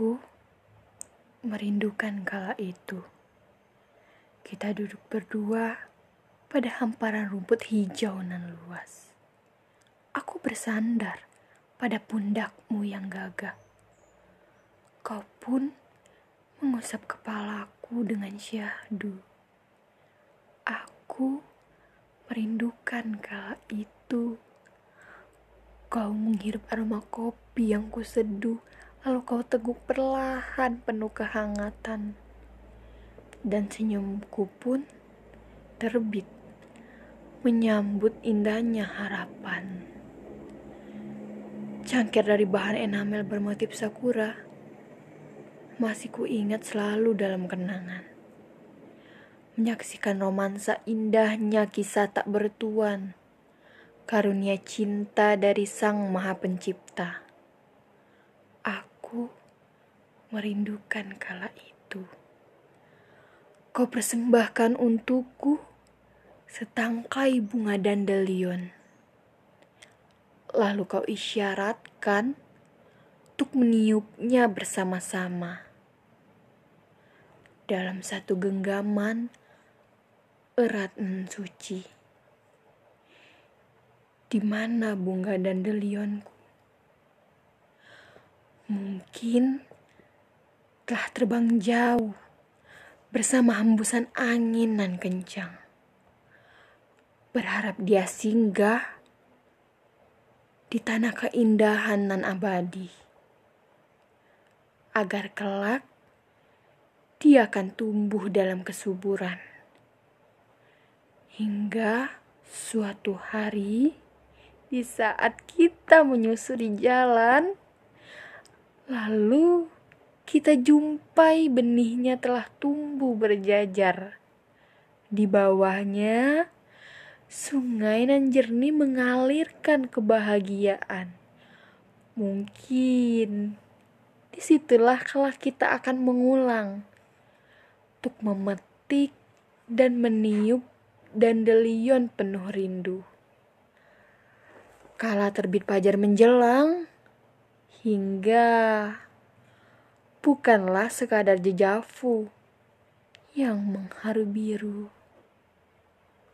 Aku merindukan kala itu. Kita duduk berdua pada hamparan rumput hijau nan luas. Aku bersandar pada pundakmu yang gagah. Kau pun mengusap kepalaku dengan syahdu. Aku merindukan kala itu. Kau menghirup aroma kopi yang kuseduh Lalu kau teguk perlahan penuh kehangatan. Dan senyumku pun terbit menyambut indahnya harapan. Cangkir dari bahan enamel bermotif sakura masih kuingat selalu dalam kenangan. Menyaksikan romansa indahnya kisah tak bertuan, karunia cinta dari Sang Maha Pencipta Aku merindukan kala itu. Kau persembahkan untukku setangkai bunga dandelion. Lalu kau isyaratkan untuk meniupnya bersama-sama. Dalam satu genggaman erat dan suci. Di mana bunga dandelionku? Mungkin telah terbang jauh bersama hembusan angin nan kencang. Berharap dia singgah di tanah keindahan nan abadi. Agar kelak dia akan tumbuh dalam kesuburan. Hingga suatu hari di saat kita menyusuri jalan, Lalu kita jumpai benihnya telah tumbuh berjajar. Di bawahnya sungai nan jernih mengalirkan kebahagiaan. Mungkin di situlah kalau kita akan mengulang untuk memetik dan meniup dandelion penuh rindu. Kala terbit fajar menjelang, hingga bukanlah sekadar jejavu yang mengharu biru.